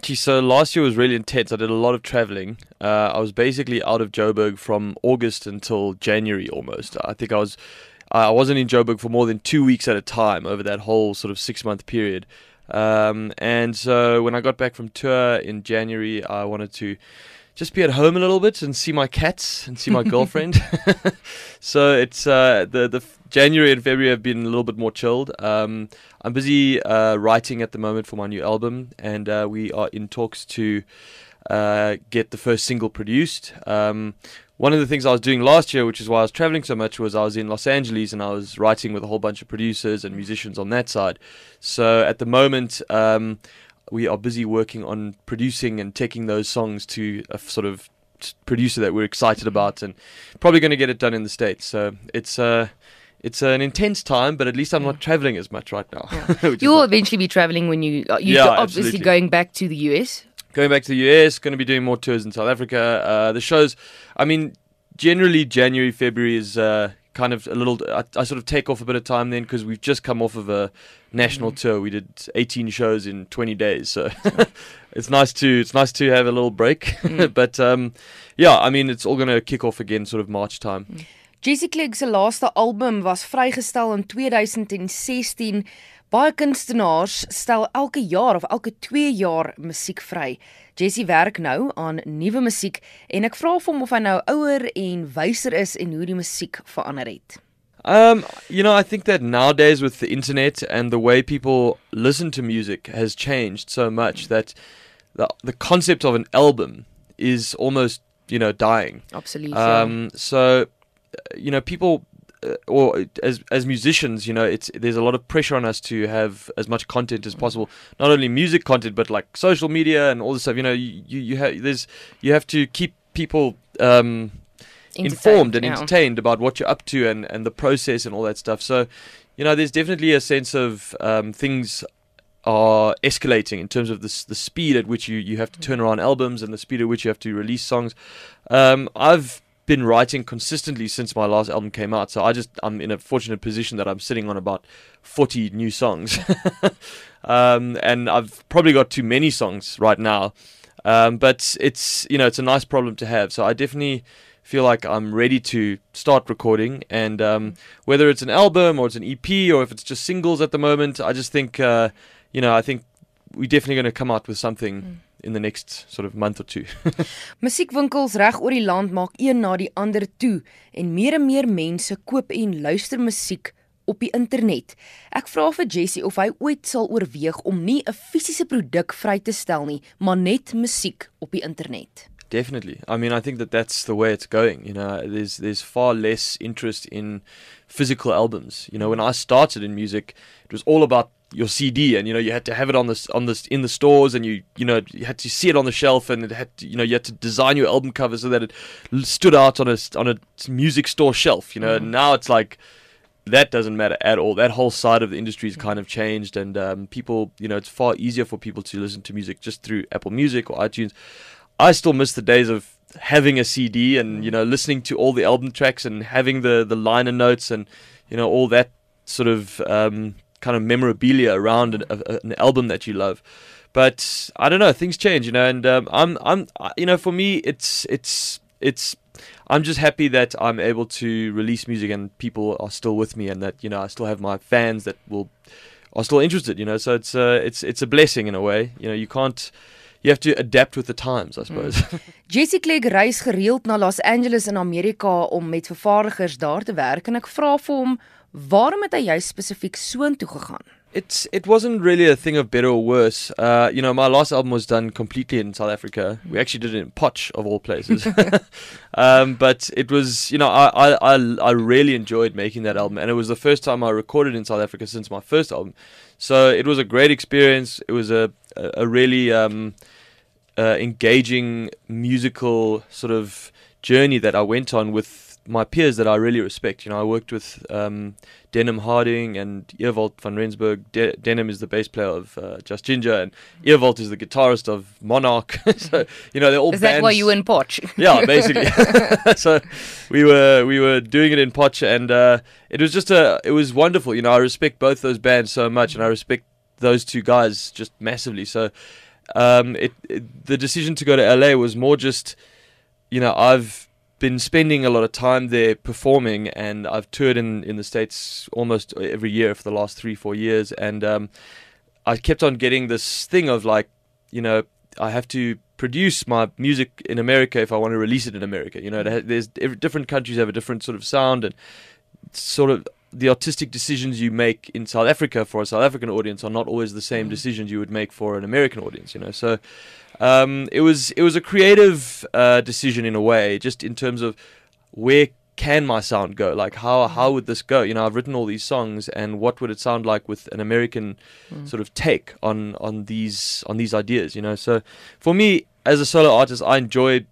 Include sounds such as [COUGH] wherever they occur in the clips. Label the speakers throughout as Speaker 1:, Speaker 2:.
Speaker 1: Gee, so last year was really intense. I did a lot of traveling. Uh, I was basically out of Joburg from August until January almost. I think I was I wasn't in Joburg for more than two weeks at a time over that whole sort of six month period. Um, and so when I got back from tour in January, I wanted to just be at home a little bit and see my cats and see my [LAUGHS] girlfriend. [LAUGHS] so it's uh, the the January and February have been a little bit more chilled. Um, I'm busy uh, writing at the moment for my new album, and uh, we are in talks to uh, get the first single produced. Um, one of the things I was doing last year, which is why I was traveling so much, was I was in Los Angeles and I was writing with a whole bunch of producers and musicians on that side. So at the moment, um, we are busy working on producing and taking those songs to a sort of producer that we're excited about, and probably going to get it done in the states. So it's uh, it's an intense time, but at least I'm not traveling as much right now.
Speaker 2: Yeah. [LAUGHS] You'll eventually be traveling when you uh, you're
Speaker 1: Yeah,
Speaker 2: obviously
Speaker 1: absolutely.
Speaker 2: going back to the US.
Speaker 1: going back to the US, going to be doing more tours in South Africa. Uh, the shows, I mean, generally January, February is uh, kind of a little. I, I sort of take off a bit of time then because we've just come off of a national tour. We did 18 shows in 20 days, so [LAUGHS] [LAUGHS] it's nice to it's nice to have a little break. but um, yeah, I mean, it's all going to kick off again, sort of March time.
Speaker 2: Jessie Clegg se laaste album was vrygestel in 2016. Baie kunstenaars stel elke jaar of elke 2 jaar musiek vry. Jessie werk nou aan nuwe musiek en ek vra hom of hy nou ouer en wyser is en hoe die musiek verander het.
Speaker 1: Um, you know, I think that nowadays with the internet and the way people listen to music has changed so much that the the concept of an album is almost you know dying.
Speaker 2: Absoluut. ja.
Speaker 1: Um, so you know, people uh, or as as musicians, you know, it's there's a lot of pressure on us to have as much content as possible. Not only music content, but like social media and all this stuff. You know, you you, you have there's you have to keep people. Um, informed and
Speaker 2: yeah.
Speaker 1: entertained about what you're up to and, and the process and all that stuff. So, you know, there's definitely a sense of um, things are escalating in terms of the the speed at which you, you have to turn around albums and the speed at which you have to release songs. Um, I've been writing consistently since my last album came out, so I just I'm in a fortunate position that I'm sitting on about 40 new songs, [LAUGHS] um, and I've probably got too many songs right now. Um, but it's you know it's a nice problem to have. So I definitely feel like I'm ready to start recording, and um, whether it's an album or it's an EP or if it's just singles at the moment, I just think uh, you know I think we're definitely going to come out with something in the next sort of month or two. [LAUGHS]
Speaker 2: Musiekwinkels reg oor die land maak een na die ander toe en meer en meer mense koop en luister musiek op die internet. Ek vra vir Jessie of hy ooit sal oorweeg om nie 'n fisiese produk vry te stel nie, maar net musiek op die internet.
Speaker 1: Definitely. I mean, I think that that's the way it's going. You know, there's there's far less interest in physical albums. You know, when I started in music, it was all about your CD, and you know, you had to have it on this on this in the stores, and you you know you had to see it on the shelf, and it had to, you know you had to design your album cover so that it stood out on a on a music store shelf. You know, and now it's like that doesn't matter at all. That whole side of the industry has kind of changed, and um, people, you know, it's far easier for people to listen to music just through Apple Music or iTunes. I still miss the days of having a CD and you know listening to all the album tracks and having the the liner notes and you know all that sort of um, kind of memorabilia around an, a, an album that you love. But I don't know, things change, you know, and um, I'm I'm you know for me it's it's it's I'm just happy that I'm able to release music and people are still with me and that you know I still have my fans that will are still interested you know. So it's uh, it's it's a blessing in a way you know you can't you have to adapt with the times I suppose. [LAUGHS]
Speaker 2: Jesse Clegg reis gereeld na Los Angeles in Amerika om met vervaardigers daar te werk en ek vra vir hom waarom het hy juist spesifiek soontoe gegaan?
Speaker 1: It's it wasn't really a thing of better or worse. Uh, you know, my last album was done completely in South Africa. We actually did it in Potch of all places. [LAUGHS] [LAUGHS] um, but it was, you know, I, I I I really enjoyed making that album, and it was the first time I recorded in South Africa since my first album. So it was a great experience. It was a a, a really um, uh, engaging musical sort of journey that I went on with my peers that I really respect. You know, I worked with um, Denham Harding and Earvolt van Rensburg. De- Denham is the bass player of uh, Just Ginger, and Earvolt is the guitarist of Monarch. [LAUGHS] so you know, they're all
Speaker 2: Is that
Speaker 1: bands.
Speaker 2: why you in Potch?
Speaker 1: yeah, basically. [LAUGHS] so we were we were doing it in Potch, and uh, it was just a it was wonderful. You know, I respect both those bands so much, and I respect those two guys just massively. So um, it, it, the decision to go to LA was more just, you know, I've been spending a lot of time there performing, and I've toured in in the states almost every year for the last three four years, and um, I kept on getting this thing of like, you know, I have to produce my music in America if I want to release it in America. You know, there's different countries have a different sort of sound and sort of the artistic decisions you make in South Africa for a South African audience are not always the same mm. decisions you would make for an American audience. You know, so um, it was it was a creative uh, decision in a way, just in terms of where can my sound go? Like how how would this go? You know, I've written all these songs, and what would it sound like with an American mm. sort of take on on these on these ideas? You know, so for me as a solo artist, I enjoyed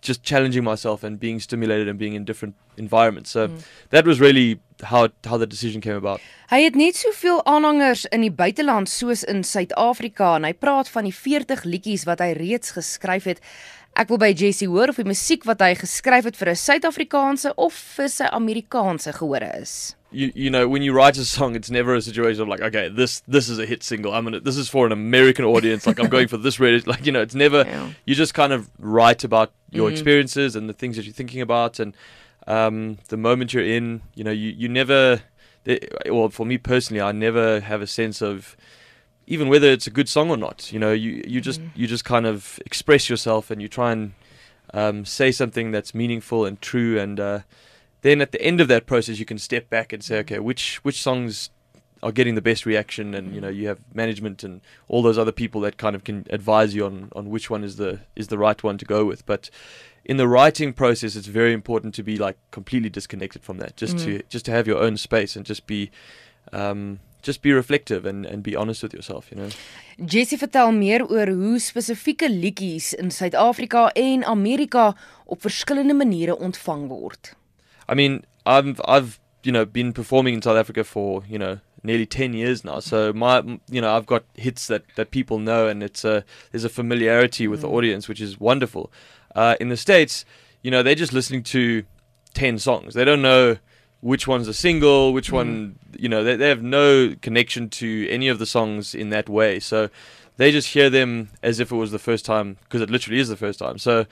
Speaker 1: just challenging myself and being stimulated and being in different environments. So mm. that was really how how the decision came about.
Speaker 2: Hy het net soveel aanhangers in die buiteland soos in Suid-Afrika en hy praat van die 40 liedjies wat hy reeds geskryf het. Ek wil by Jesse hoor of die musiek wat hy geskryf het vir 'n Suid-Afrikaanse of vir sy Amerikaanse gehore is.
Speaker 1: You you know when you write a song it's never a situation of like okay this this is a hit single I'm gonna this is for an American audience like I'm going for this radio like you know it's never yeah. you just kind of write about your mm. experiences and the things that you're thinking about and um, the moment you're in you know you you never well for me personally I never have a sense of even whether it's a good song or not. You know, you you just mm. you just kind of express yourself and you try and um, say something that's meaningful and true. And uh, then at the end of that process, you can step back and say, mm. okay, which which songs are getting the best reaction, and you know, you have management and all those other people that kind of can advise you on on which one is the is the right one to go with. But in the writing process, it's very important to be like completely disconnected from that, just mm. to just to have your own space and just be. Um, just be reflective and and be honest with yourself, you know.
Speaker 2: Jesse vertel meer oor hoe spesifieke liedjies in Suid-Afrika en Amerika op verskillende maniere ontvang word.
Speaker 1: I mean, I've I've you know been performing in South Africa for, you know, nearly 10 years now. So my you know, I've got hits that that people know and it's a there's a familiarity with mm. the audience which is wonderful. Uh in the states, you know, they're just listening to 10 songs. They don't know which one's a single, which mm. one, you know, they, they have no connection to any of the songs in that way. So they just hear them as if it was the first time, because it literally is the first time. So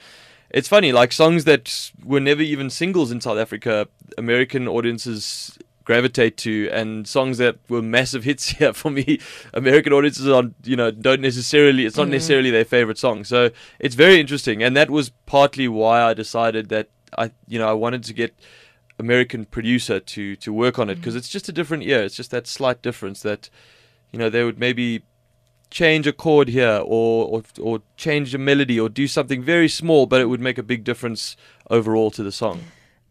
Speaker 1: it's funny, like songs that were never even singles in South Africa, American audiences gravitate to, and songs that were massive hits [LAUGHS] here for me, American audiences are, you know, don't necessarily, it's not mm. necessarily their favorite song. So it's very interesting. And that was partly why I decided that I, you know, I wanted to get American producer to to work on it because mm. it's just a different ear. It's just that slight difference that you know they would maybe change a chord here or, or or change a melody or do something very small but it would make a big difference overall to the song.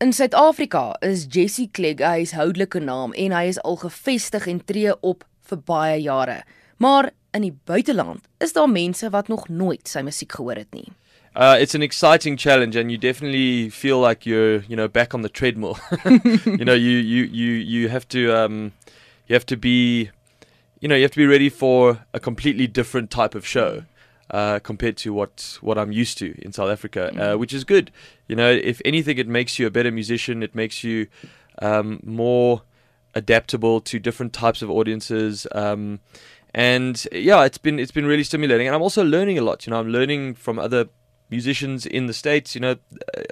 Speaker 2: In Suid-Afrika is Jesse Clegg hy is houdelike naam en hy is al gevestig en tree op vir baie jare. Maar in die buiteland is daar mense wat nog nooit sy musiek gehoor het nie.
Speaker 1: Uh, it's an exciting challenge, and you definitely feel like you're, you know, back on the treadmill. [LAUGHS] you know, you you you you have to um, you have to be, you know, you have to be ready for a completely different type of show. Uh, compared to what what I'm used to in South Africa, uh, mm. which is good. You know, if anything, it makes you a better musician. It makes you um, more adaptable to different types of audiences. Um, and yeah, it's been it's been really stimulating, and I'm also learning a lot. You know, I'm learning from other musicians in the states. You know,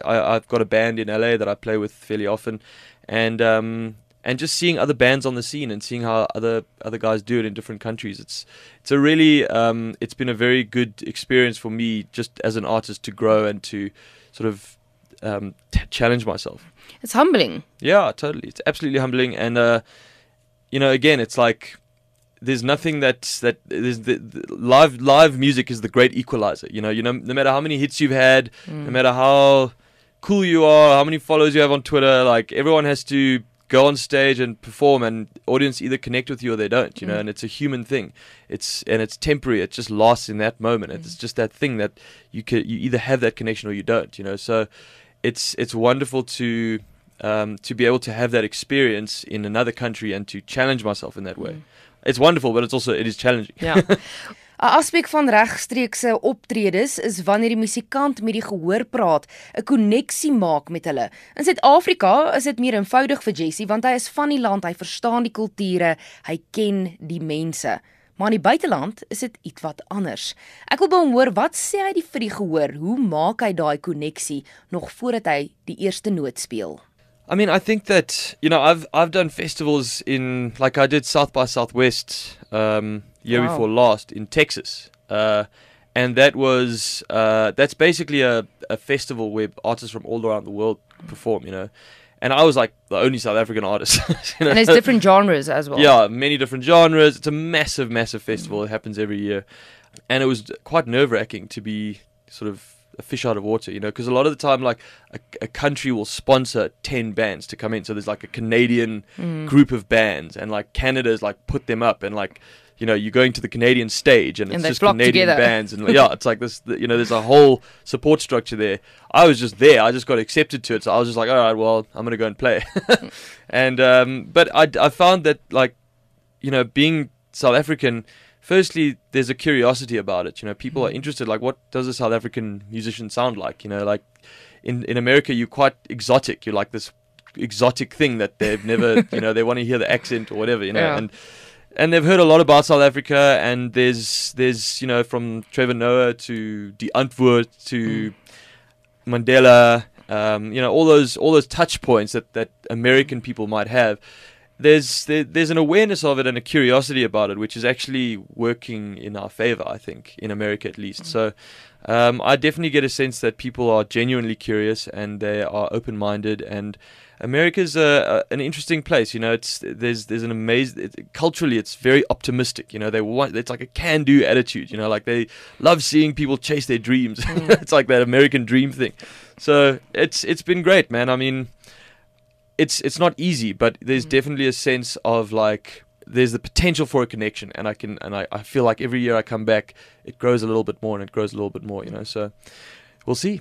Speaker 1: I, have got a band in LA that I play with fairly often, and um, and just seeing other bands on the scene and seeing how other other guys do it in different countries. It's it's a really um, it's been a very good experience for me just as an artist to grow and to sort of um, t- challenge myself.
Speaker 2: It's humbling.
Speaker 1: Yeah, totally. It's absolutely humbling, and uh, you know, again, it's like there's nothing that that there's the, the, live live music is the great equalizer. You know, you know, no matter how many hits you've had, mm. no matter how cool you are, how many followers you have on Twitter, like everyone has to go on stage and perform, and audience either connect with you or they don't. You mm. know, and it's a human thing. It's and it's temporary. It just lasts in that moment. Mm. It's just that thing that you can you either have that connection or you don't. You know, so it's it's wonderful to um, to be able to have that experience in another country and to challenge myself in that way. Mm. It's wonderful, but it's also it is challenging.
Speaker 2: Ja. [LAUGHS] 'n Aspek van regstreekse optredes is wanneer die musikant met die gehoor praat, 'n koneksie maak met hulle. In Suid-Afrika is dit meer eenvoudig vir Jessie want hy is van die land, hy verstaan die kulture, hy ken die mense. maar in die buiteland is dit ietwat anders. Ek wil by hom hoor wat sê hy die vir die gehoor? Hoe maak hy daai koneksie nog voordat hy die eerste noot speel?
Speaker 1: I mean, I think that you know, I've I've done festivals in like I did South by Southwest um, year
Speaker 2: Wow.
Speaker 1: before last in Texas, uh, and that was uh, that's basically a, a festival where artists from all around the world perform. You know, and I was like the only South African artist. [LAUGHS] you know?
Speaker 2: And there's different genres as well.
Speaker 1: Yeah, many different genres. It's a massive, massive festival. It happens every year, and it was quite nerve wracking to be sort of a fish out of water, you know, because a lot of the time, like a, a country will sponsor ten bands to come in. So there's like a Canadian group of bands, and like Canada's like put them up, and like you know, you're going to the Canadian stage, and
Speaker 2: And
Speaker 1: it's just Canadian
Speaker 2: together.
Speaker 1: bands, and [LAUGHS] yeah, it's like this. You know, there's a whole support structure there. I was just there. I just got accepted to it, so I was just like, all right, well, I'm gonna go and play. [LAUGHS] and um, but I I found that like you know, being South African, firstly, there's a curiosity about it. You know, people are interested. Like, what does a South African musician sound like? You know, like in in America, you're quite exotic. You're like this exotic thing that they've never, [LAUGHS] you know, they want to hear the accent or whatever. You know,
Speaker 2: Yeah.
Speaker 1: and and they've heard a lot about South Africa. And there's there's you know from Trevor Noah to Die Antwoord to Mandela. Um, you know all those all those touch points that, that American people might have there's there, there's an awareness of it and a curiosity about it, which is actually working in our favor. I think in America at least. So um, I definitely get a sense that people are genuinely curious and they are open minded. And America's a, a, an interesting place. You know, it's there's there's an amazing it, culturally. It's very optimistic. You know, they want it's like a can do attitude. You know, like they love seeing people chase their dreams. [LAUGHS] it's like that American dream thing. So it's it's been great, man. I mean it's it's not easy, but there's mm. definitely a sense of like there's the potential for a connection, and I can and I, I feel like every year I come back, it grows a little bit more and it grows a little bit more, you know. So we'll see.